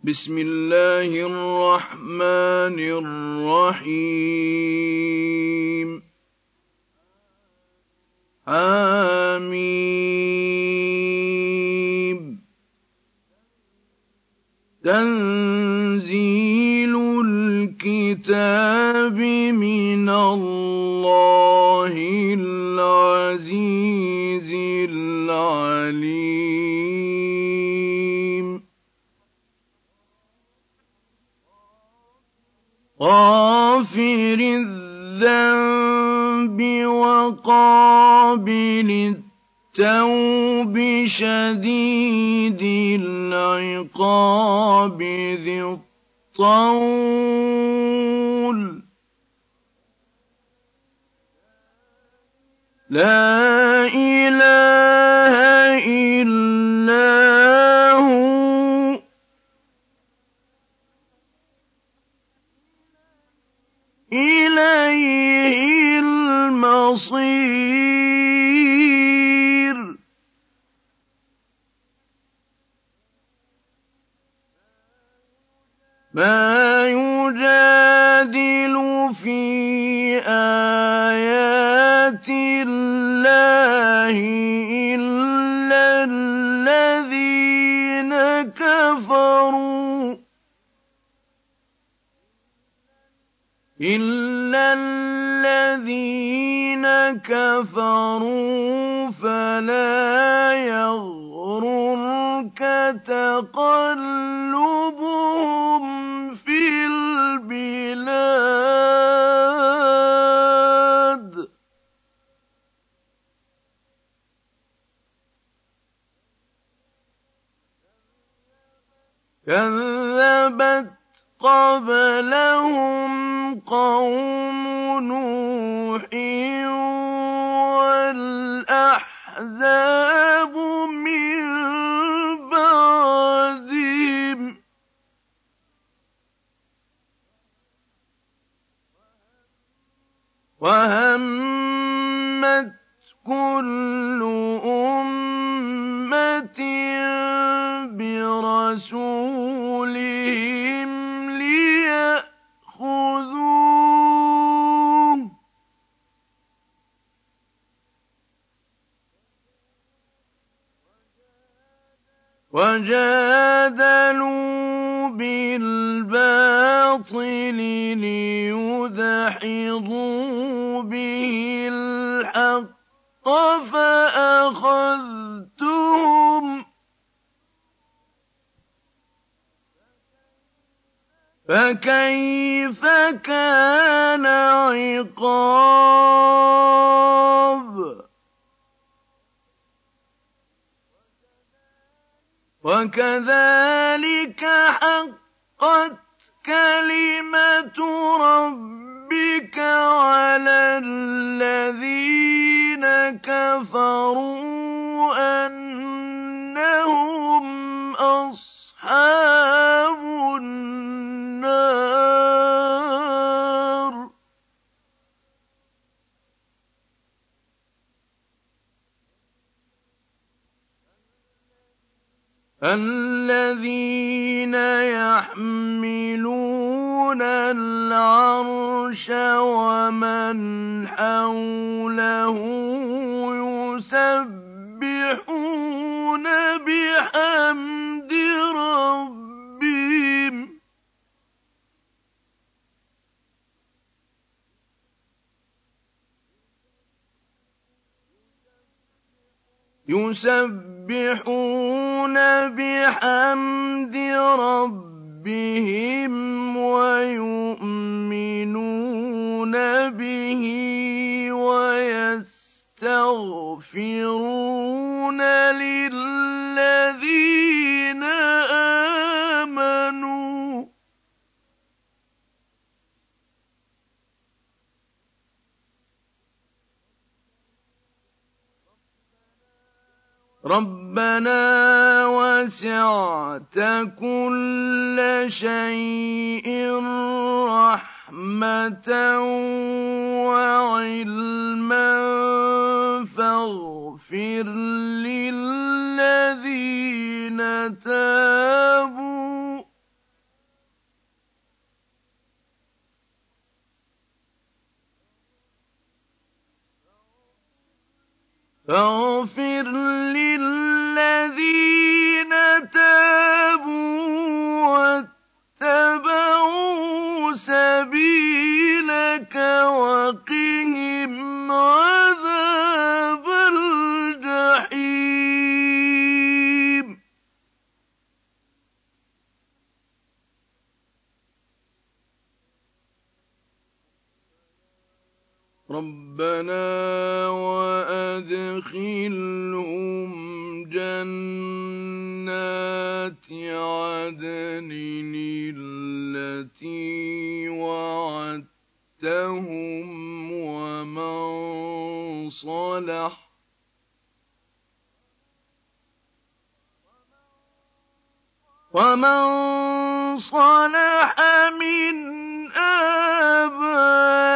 بسم الله الرحمن الرحيم. آمين تنزيل الكتاب من الله العزيز العليم. غافر الذنب وقابل التوب شديد العقاب ذي الطول. لا إله إلا هو إليه المصير. ما يجادل في آيات الله إلا الذين كفروا. إلا الذين كفروا فلا يغررك تقلبهم في البلاد كذبت قبلهم قوم نوح والأحزاب من بعدهم وهمت كل وجادلوا بالباطل ليدحضوا به الحق فأخذتهم فكيف كان عقاب وكذلك حقت كلمة ربك على الذين كفروا أنهم أصحاب النار. الذين يحملون العرش ومن حوله يسبحون بحمد ربهم يسبحون بحمد ربهم ويؤمنون به ويستغفرون للذين آمنوا رَبَّنَا وَسِعْتَ كُلَّ شَيْءٍ رَّحْمَةً وَعِلْمًا فَاغْفِرْ لِلَّذِينَ تَابُوا فاغفر للذين تابوا واتبعوا سبيلك وقهم عذاب ربنا وأدخلهم جنات عدن التي وعدتهم ومن صلح ومن صلح من آبائهم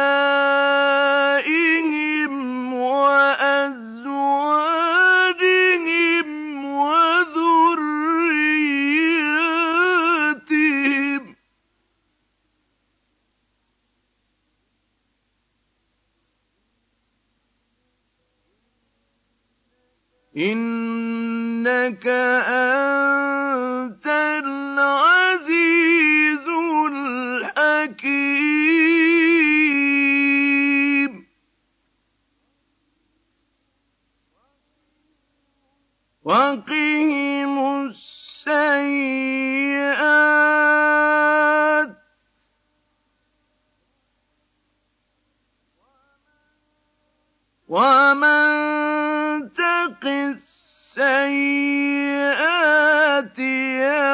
إنك أنت العزيز الحكيم. وقهم السيئات. ومن السيئات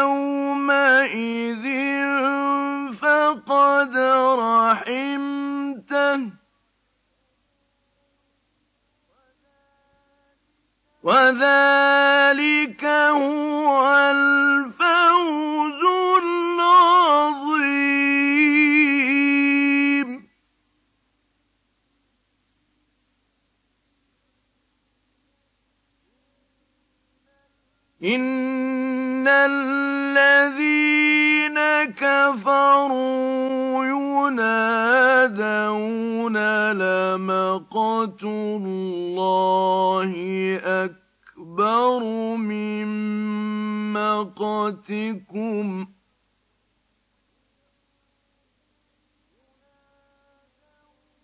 يومئذ فقد رحمته. وذلك هو الفوز. إن الذين كفروا ينادون لمقت الله أكبر من مقتكم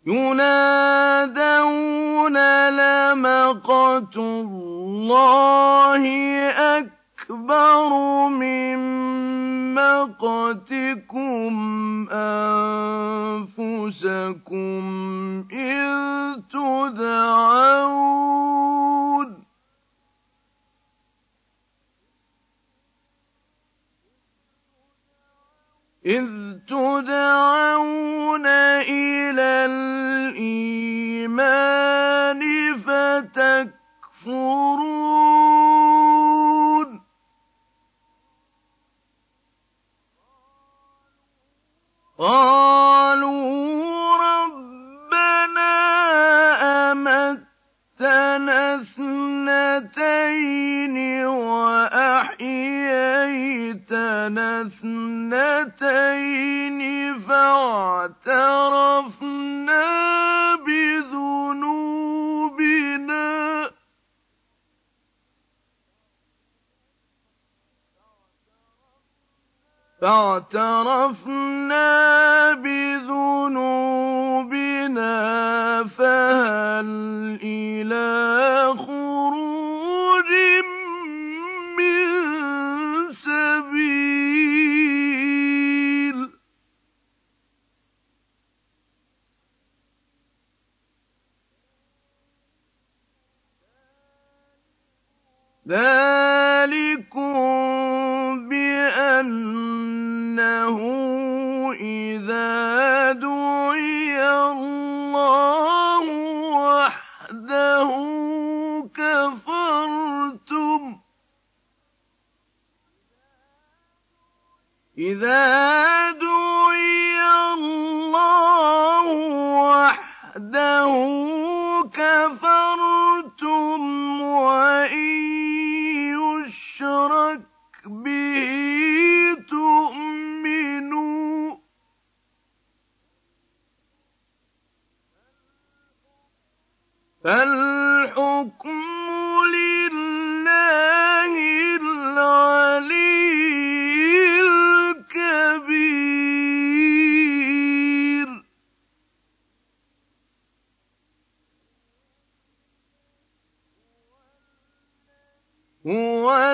ينادون لمقت الله أكبر من مقتكم أنفسكم إذ تدعون. إذ تدعون إلى الإيمان فتكفرون.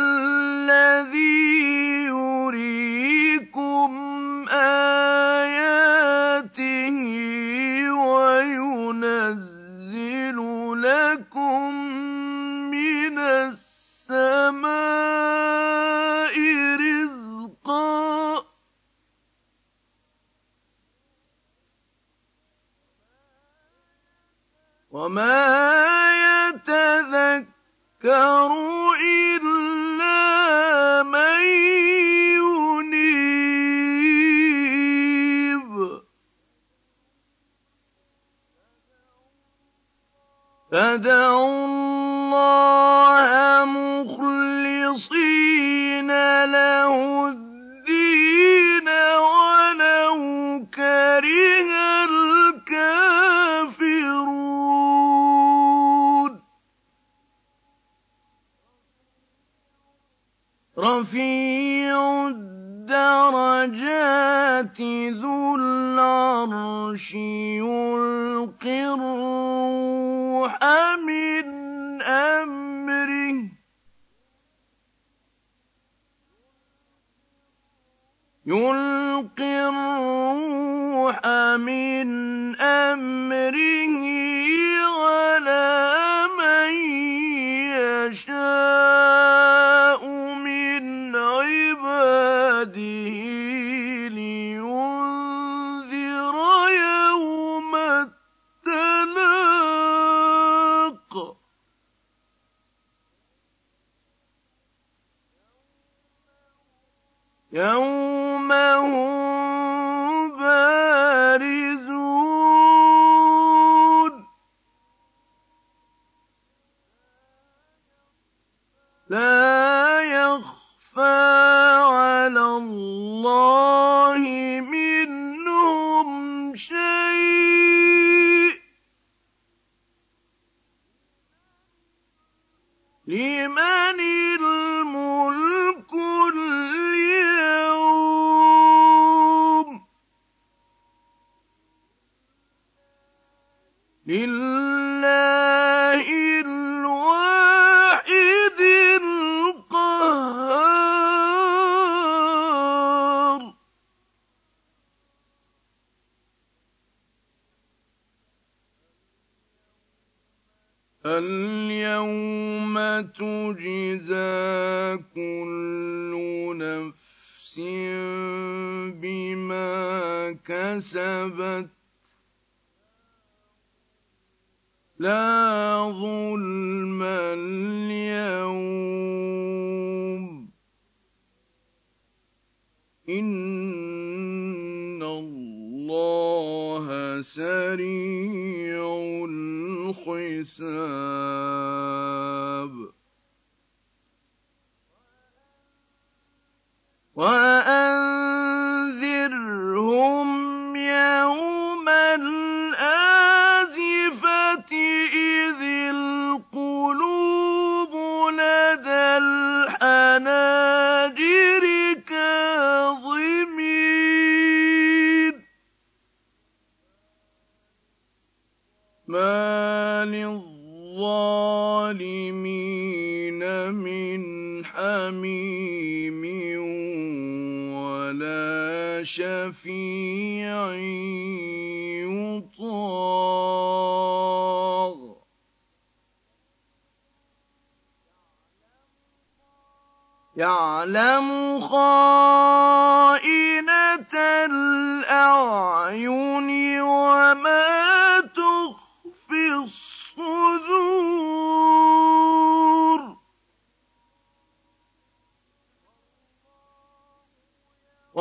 الذي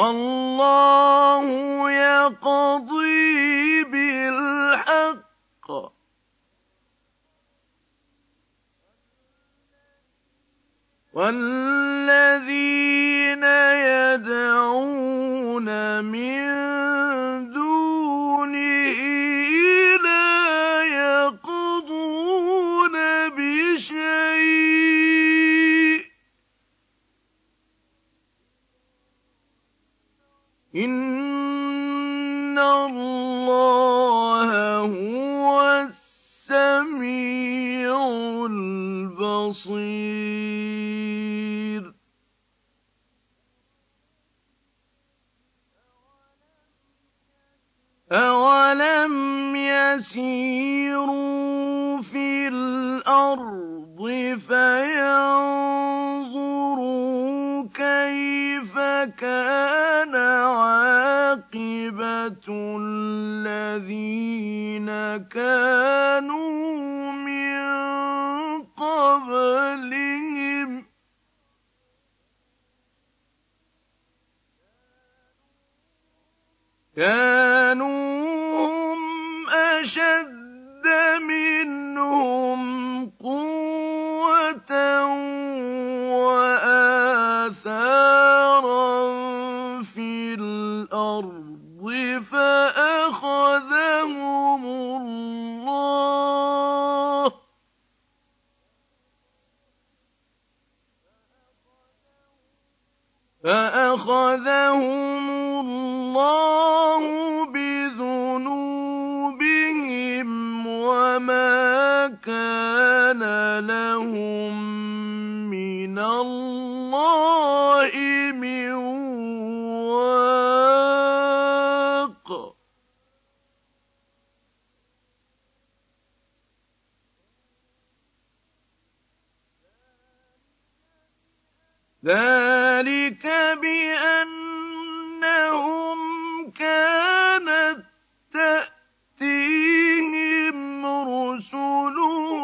وَاللَّهُ يَقْضِي ذلك بأنهم كانت تأتيهم رسلهم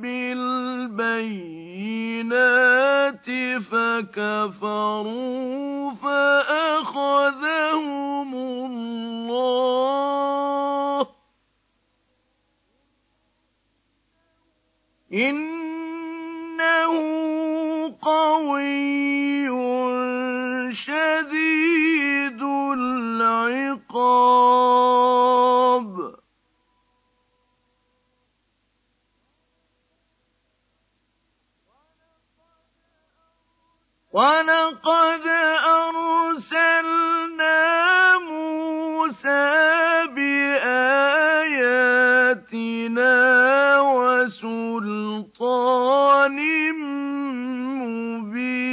بالبينات فكفروا أرسلنا موسى بآياتنا وسلطان مبين.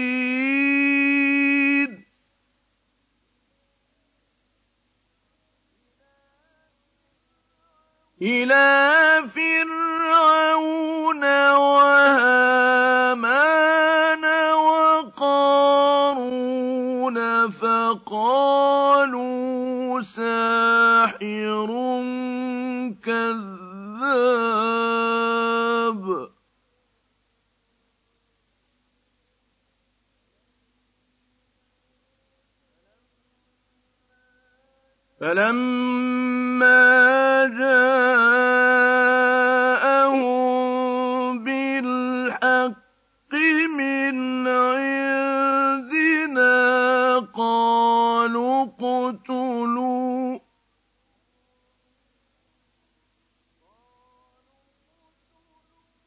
إلى فرعون وهامان قالوا ساحر كذاب. فلما جاء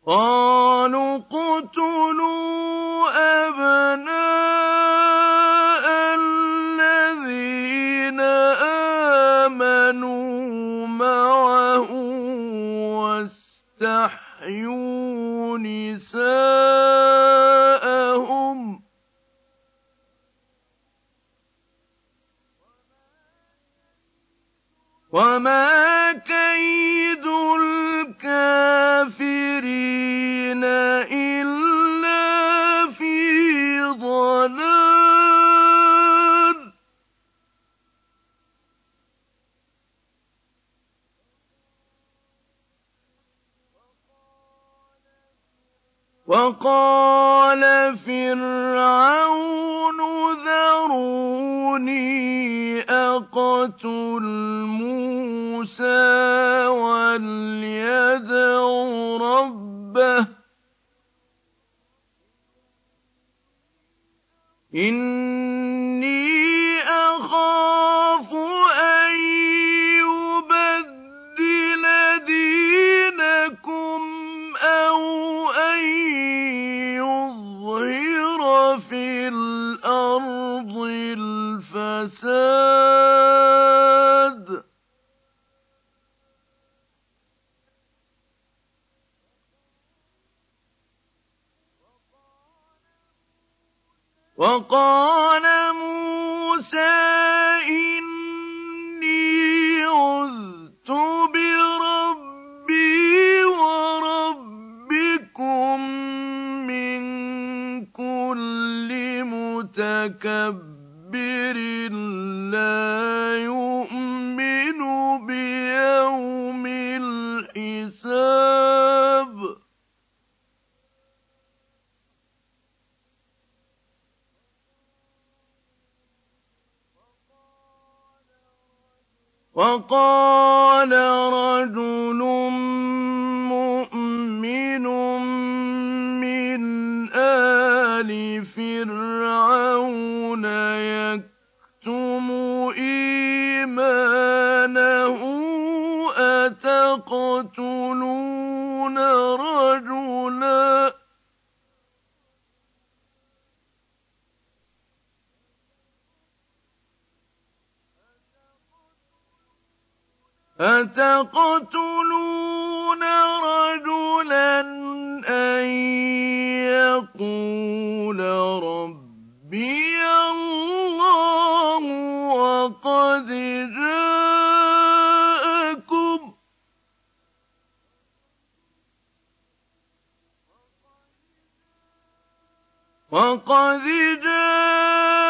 قالوا اقتلوا وقال رجل مؤمن من آل فرعون يكتم إيمانه أتقتلون رجلاً أتقتلون رجلا أن يقول ربي الله وقد جاءكم وقد جاءكم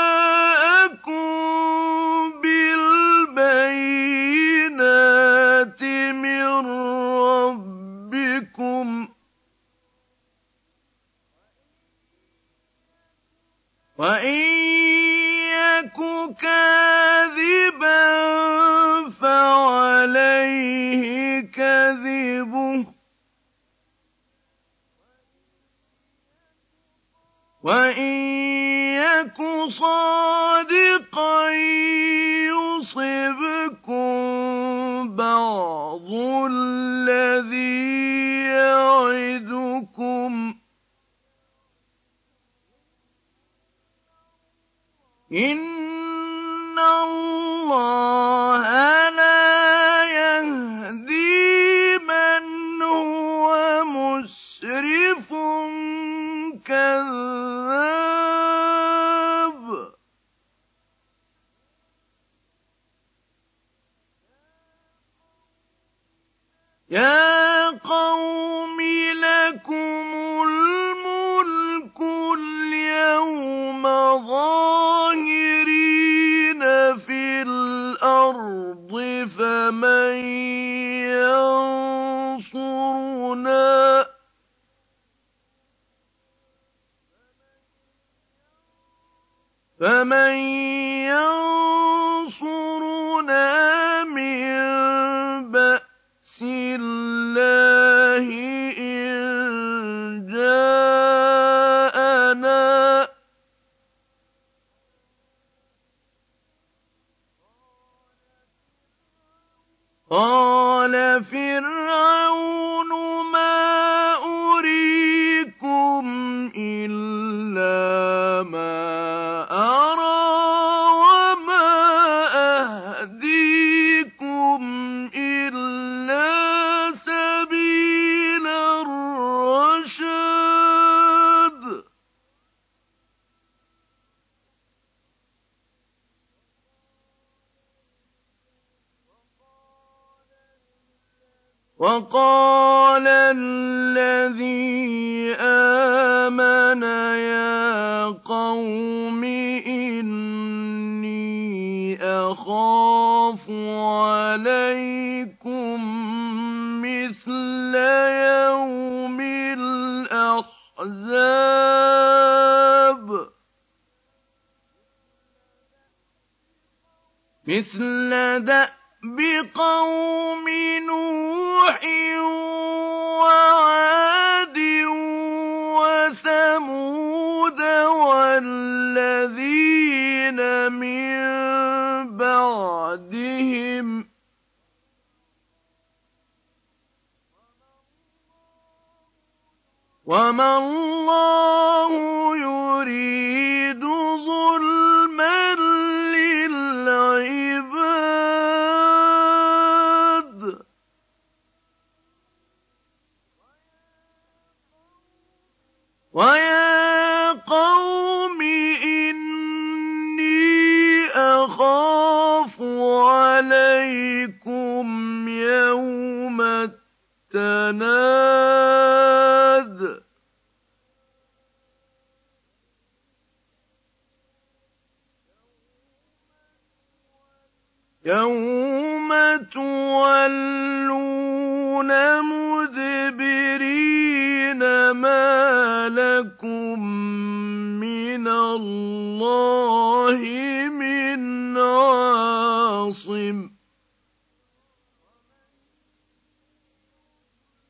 وإن يك كاذبا فعليه كذبه وَإِن يَكُ صَادِقًا يُصِبْكُم بَعْضُ الَّذِي يَعِدُكُمْ ۖ إِنَّ اللَّهَ لَا يَهْدِي مَنْ هُوَ مُسْرِفٌ كَذَّابٌ. يَا فَمَن يَنصُرُنَا. فَمَن وما الله يريد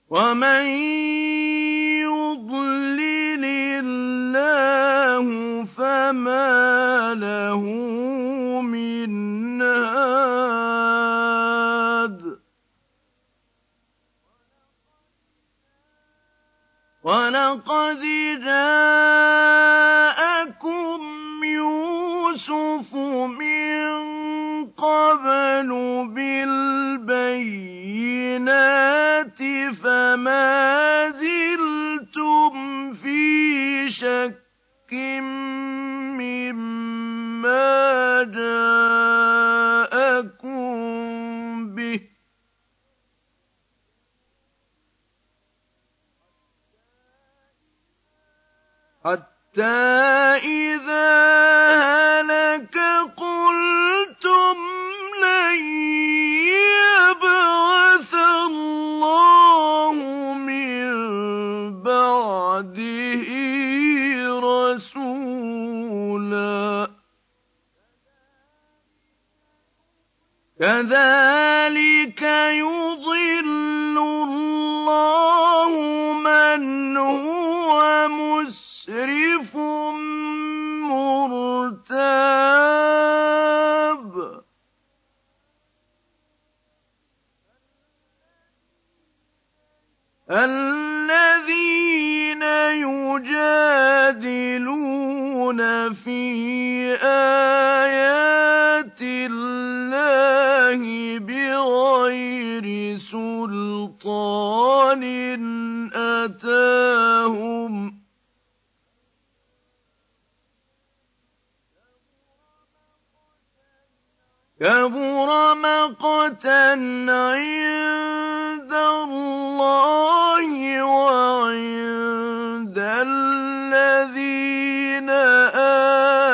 وَمَن يُضْلِلِ اللَّهُ فَمَا لَهُ مِنْ هَادٍ وَلَقَدْ جَاءَكُمْ يُوسُفُ مِن قَبْلُ بِالْبَيِّنَاتِ فَمَا زِلْتُمْ فِي شَكٍّ مِّمَّا جَاءَكُم بِهِ ۖ حَتَّىٰ كَذَٰلِكَ يُضِلُّ اللَّهُ مَنْ هُوَ مُسْرِفٌ مُّرْتَابٌ. الَّذِينَ يُجَادِلُونَ فِي آيَاتِ اللَّهِ بِغَيْرِ سُلْطَانٍ أَتَاهُمْ ۖ. كَبُرَ مَقْتًا عِندَ اللَّهِ وَعِندَ الَّذِينَ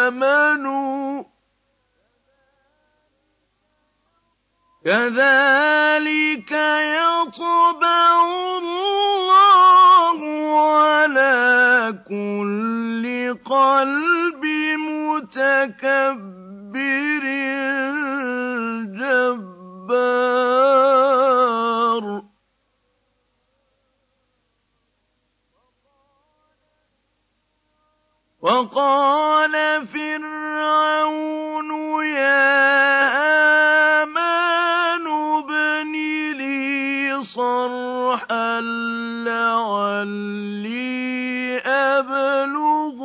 آمَنُوا ۚ. كَذَٰلِكَ يَطْبَعُ اللَّهُ عَلَىٰ كُلِّ قَلْبِ مُتَكَبِّرٍ جَبَّارٍ. وَقَالَ فِرْعَوْنُ صَرْحًا لَّعَلِّي أَبْلُغُ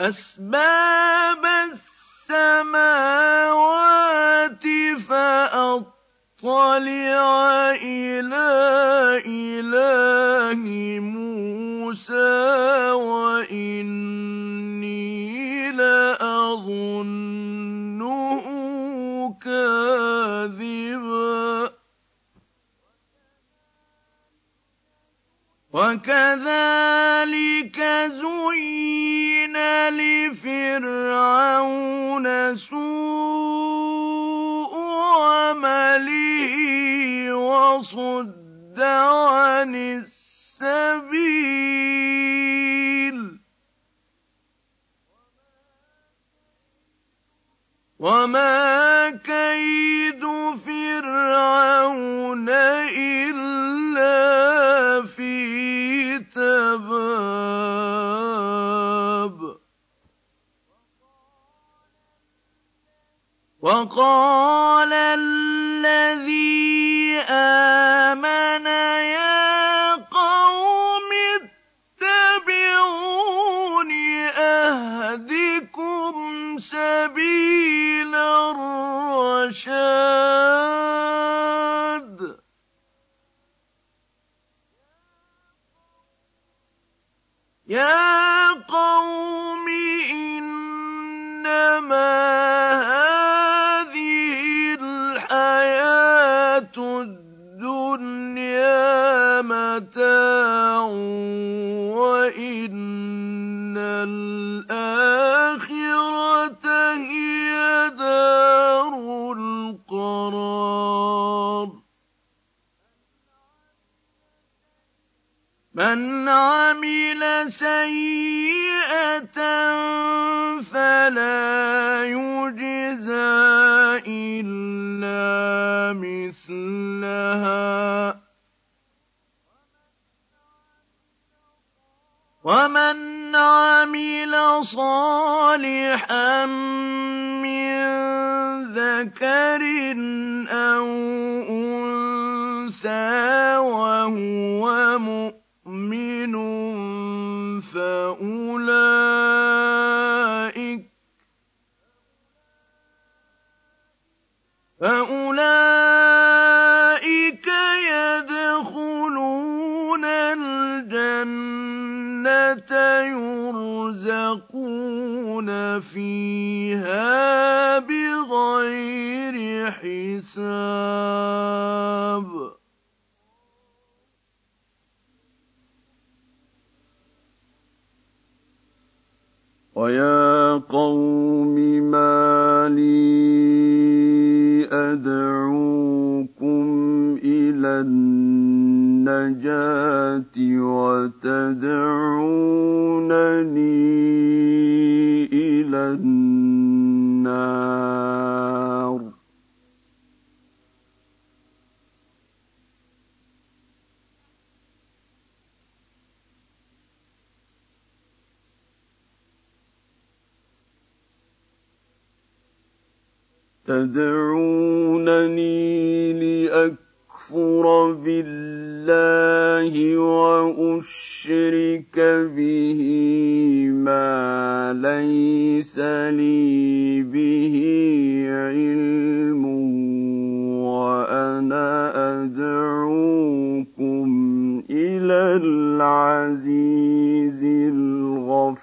أَسْبَابَ السَّمَاوَاتِ فَأَطَّلِعَ إِلَىٰ وَكَذَٰلِكَ صالحا من ذكر أو أنثى وهو مؤمن فأولئك يرزقون فيها بغير حساب ويا قوم ما لي أدعوكم إلى النجاة وتدعونني إلى النار. تدعونني لأكفر بالله وأشرك به ما ليس لي به علم وأنا أدعوكم إلى العزيز الغفار.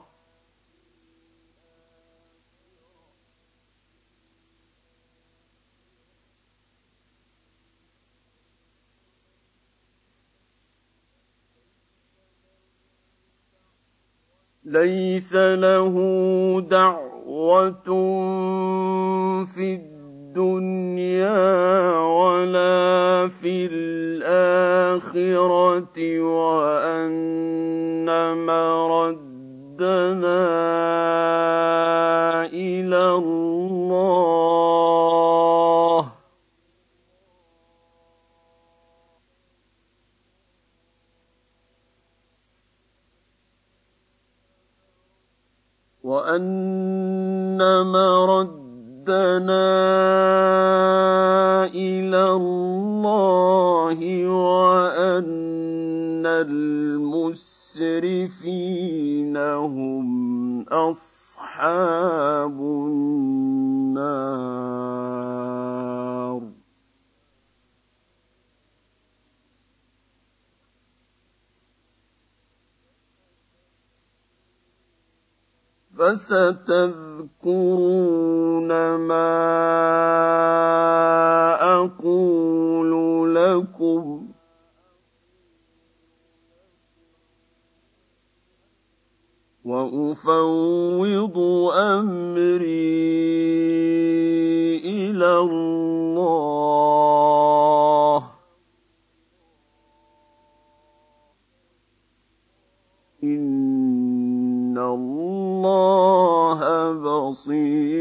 ليس له دعوة في الدنيا ولا في الآخرة وأن مردنا إلى الله. وأن مردنا إلى الله وأن المسرفين هم أصحاب النار فستذكرون ما أقول لكم. وأفوض أمري إلى الله إن الله بصير.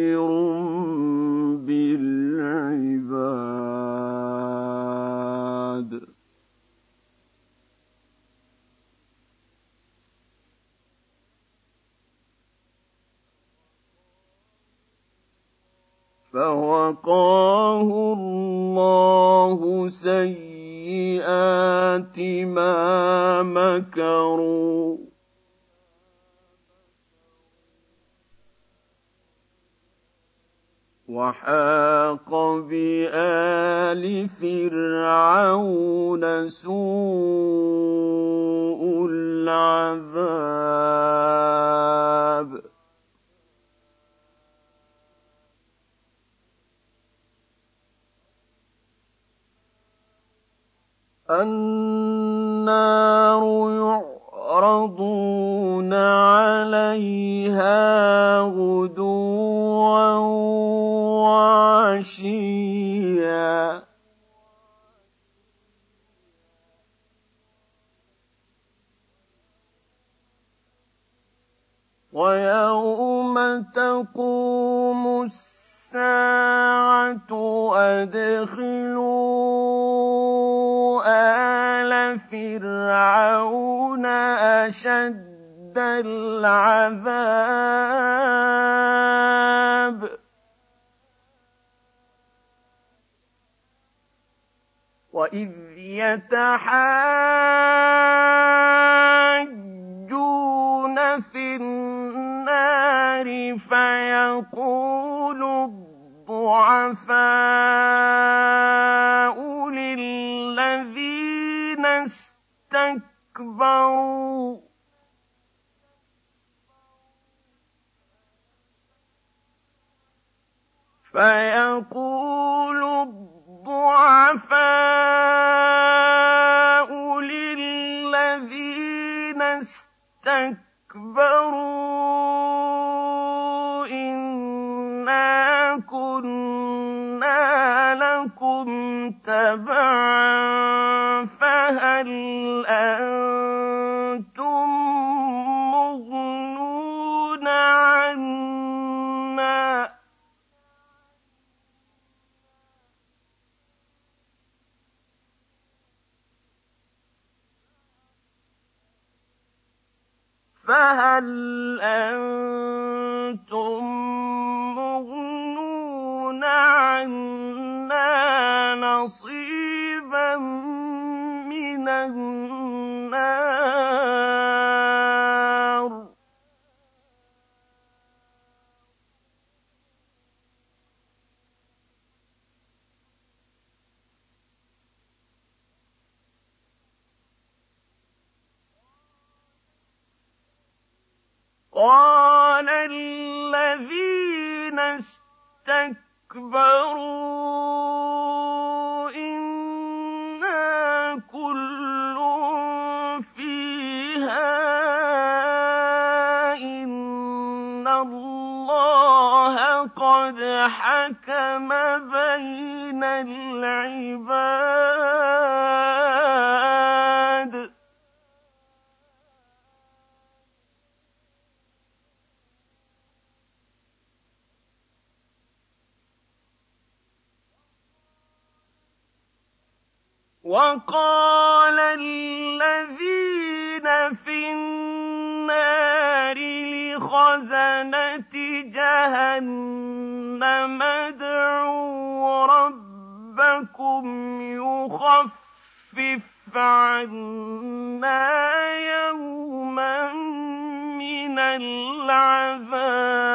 العذاب.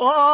قالوا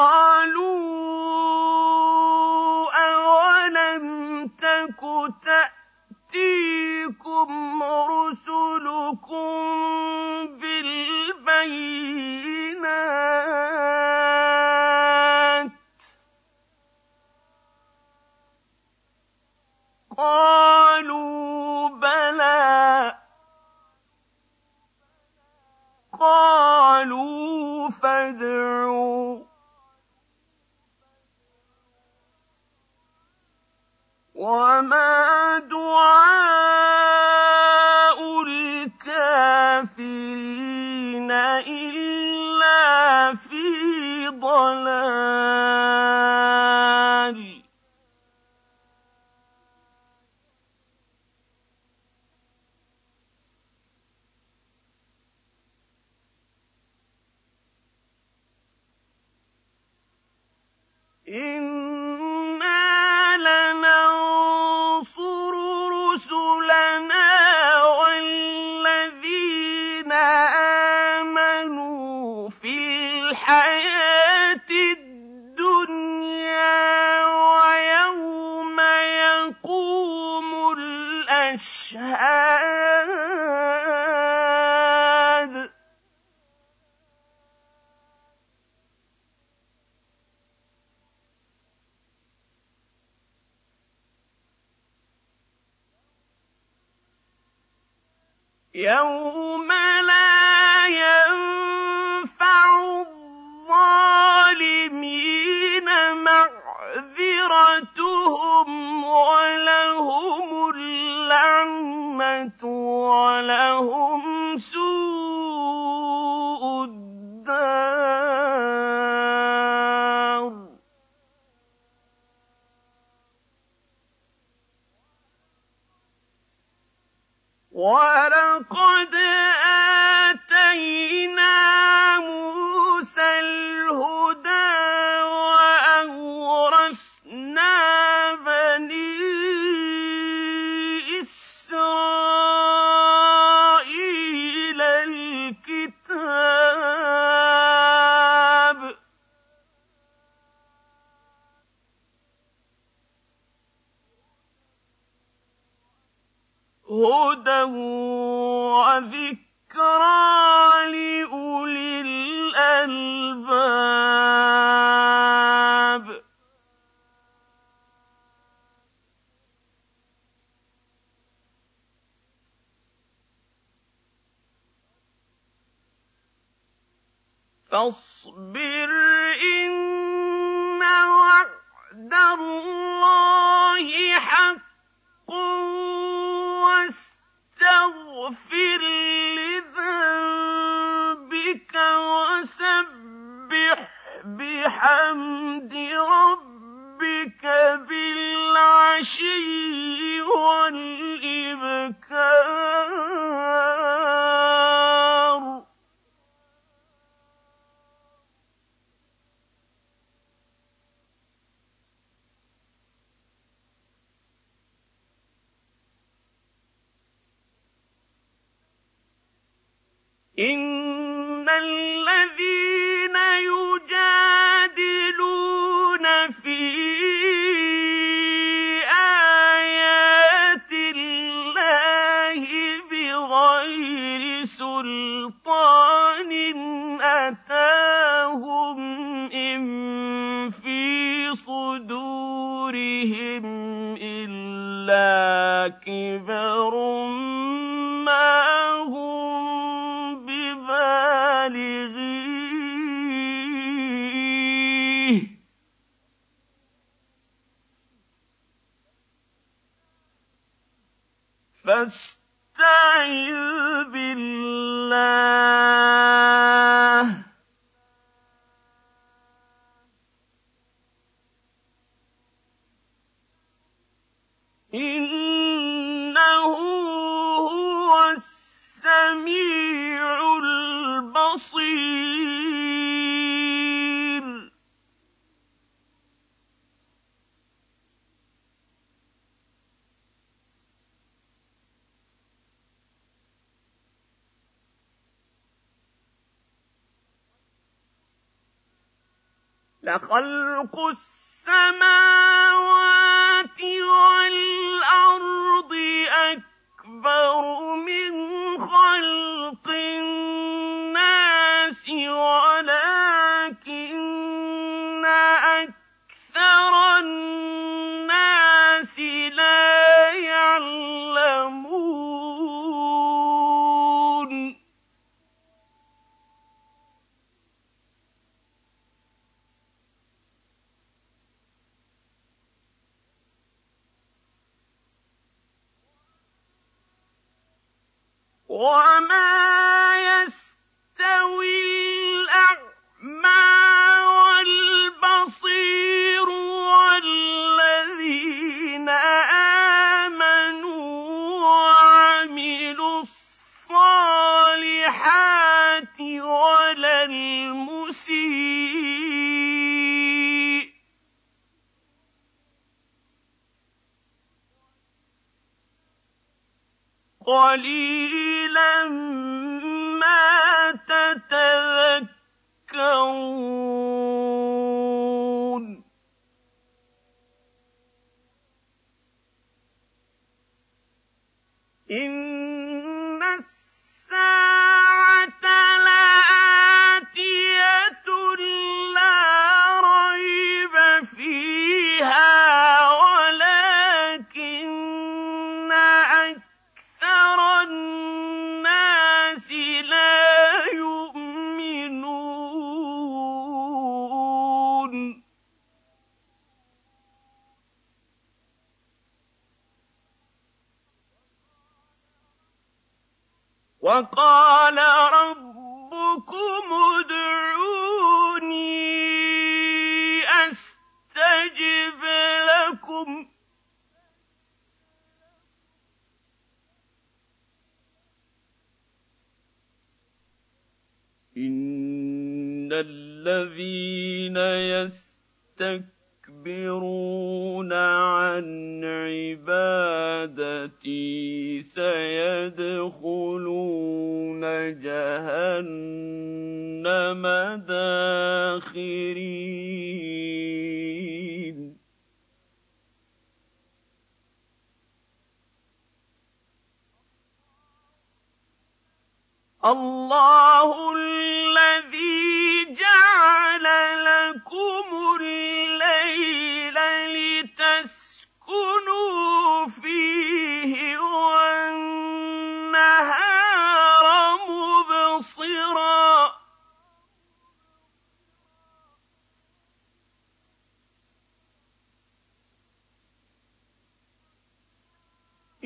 بغير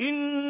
إن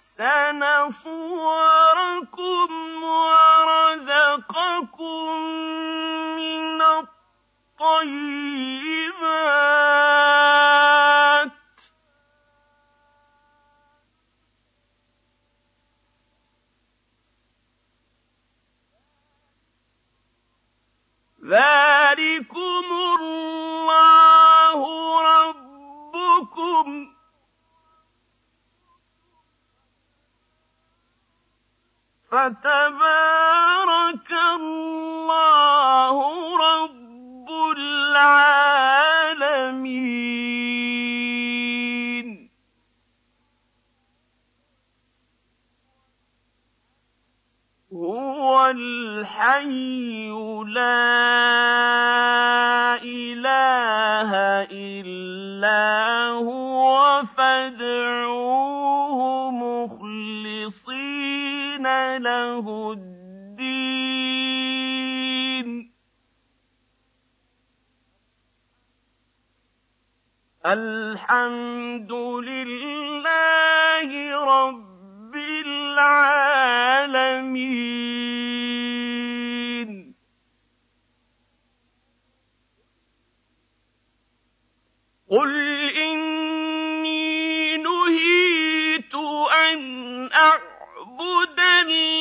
أَحْسَنَ صُوَرَكُمْ وَرَزَقَكُم مِّنَ الطَّيِّبَاتِ ۚ ذَٰلِكُمُ اللَّهُ رَبُّكُمْ فتبارك الله رب العالمين. هو الحي لا إله إلا هو فادعوه له الدين. الحمد لله رب العالمين. قل إني نهيت أعبد الذين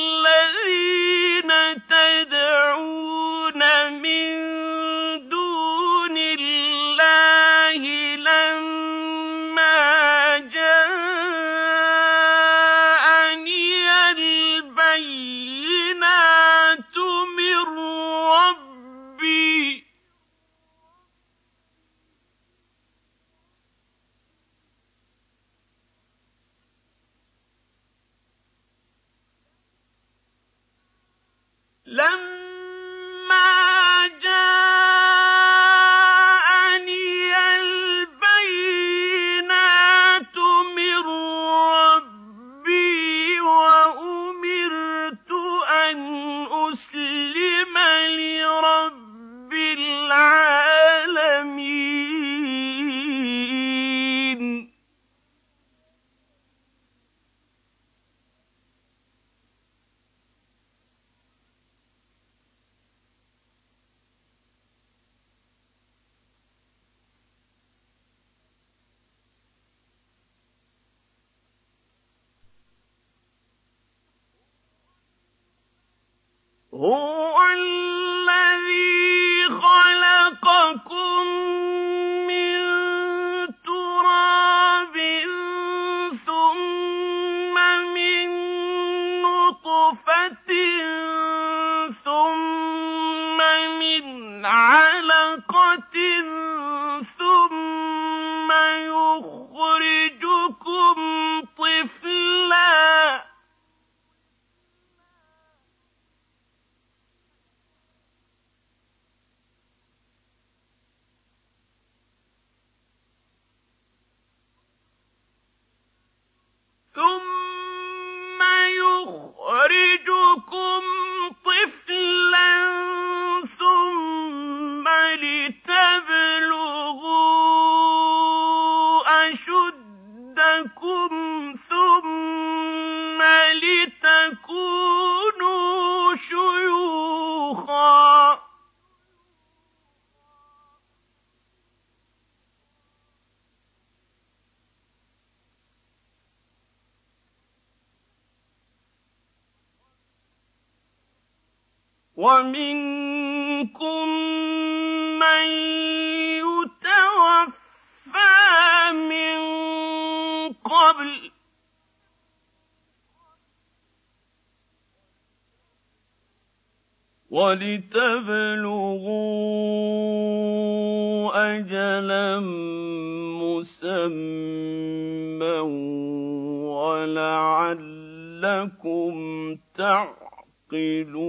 وَلِتَبْلُغُوا أَجَلًا مُّسَمًّى وَلَعَلَّكُمْ تَعْقِلُونَ.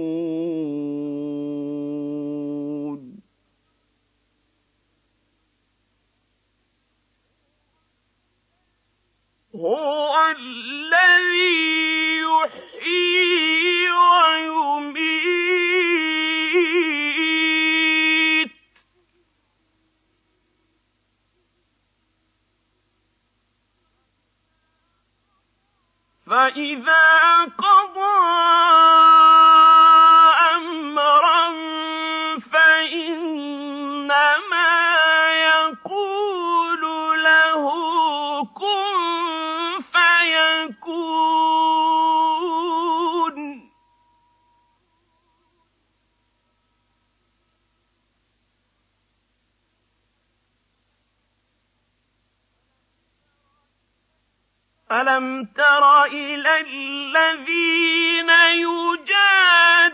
هُوَ الَّذِي يُحْيِي وَيُمِيتُ ۖ. فَإِذَا قَضَىٰ أَلَمْ تَرَ إِلَى الَّذِينَ يُجَادِلُونَ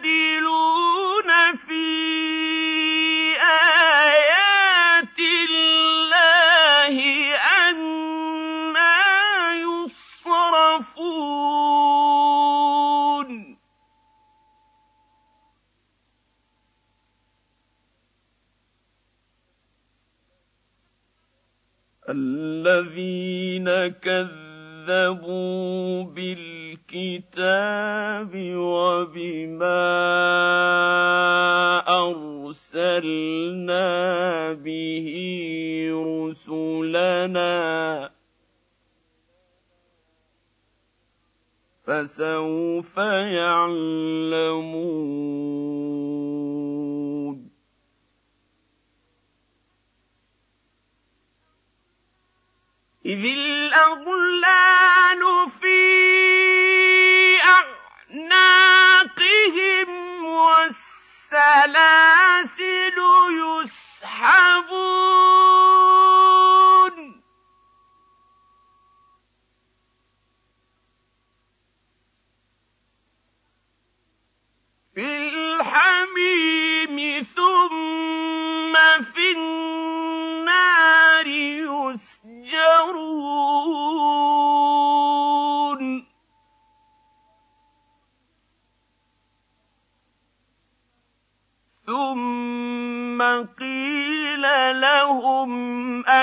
فِي آيَاتِ اللَّهِ أَنَّىٰ يُصْرَفُونَ الَّذِينَ كَذَّبُوا بِالْكِتَابِ الكتاب وبما أرسلنا به رسلنا فسوف يعلمون إذ الأغلال في أعناقهم والسلاسل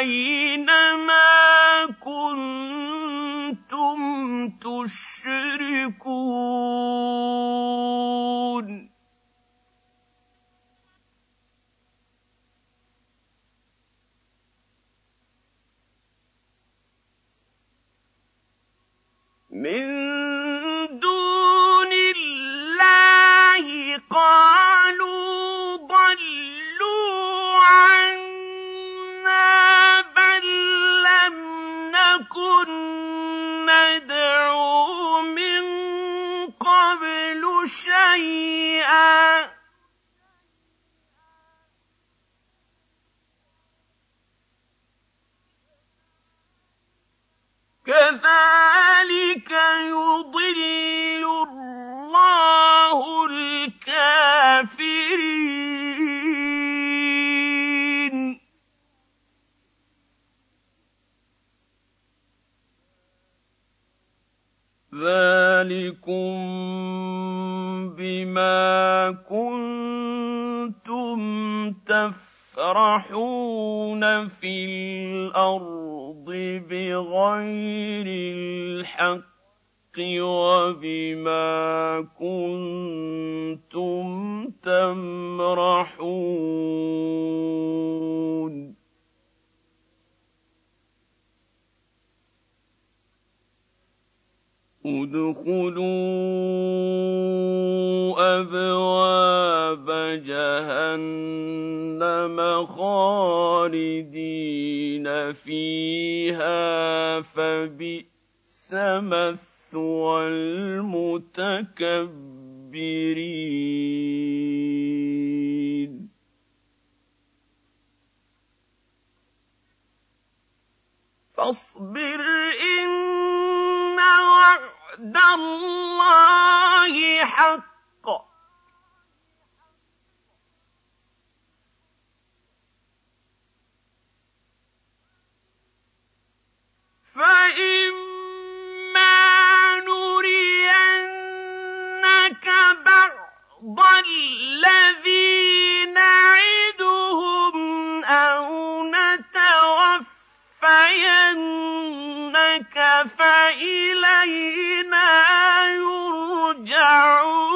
أي تفرحون في الأرض بغير الحق وبما كنتم تمرحون ادخلوا أبواب جهنم خالدين فيها فبئس مثوى المتكبرين. فاصبر إن وعد الله حق. فإما نرينك بعض الذي نعدهم أو نتوفينك فإلينا يرجعون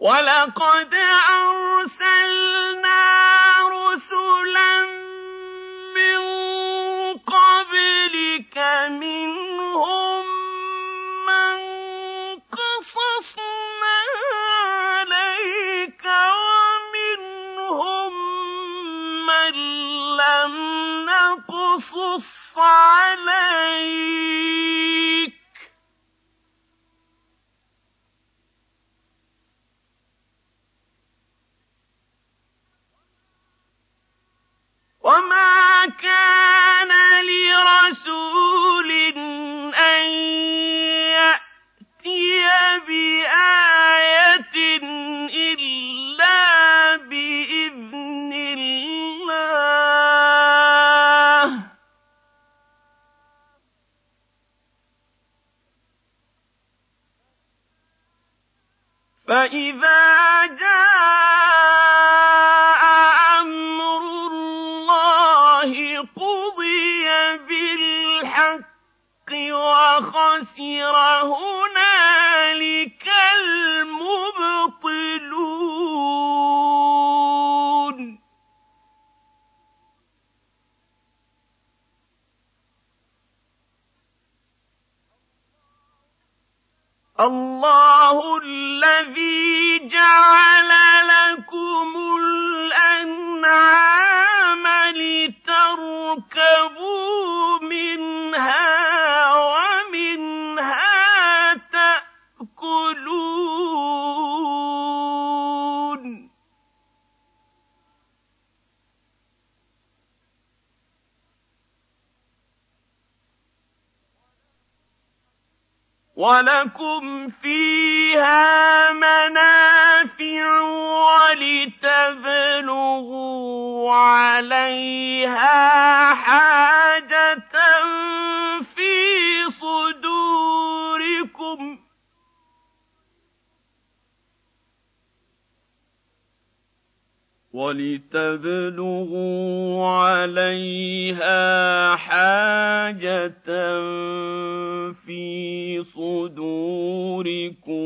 ولقد أرسلنا رسلا من قبلك منهم من قصصنا عليك ومنهم من لم نقصص عليك. صدوركم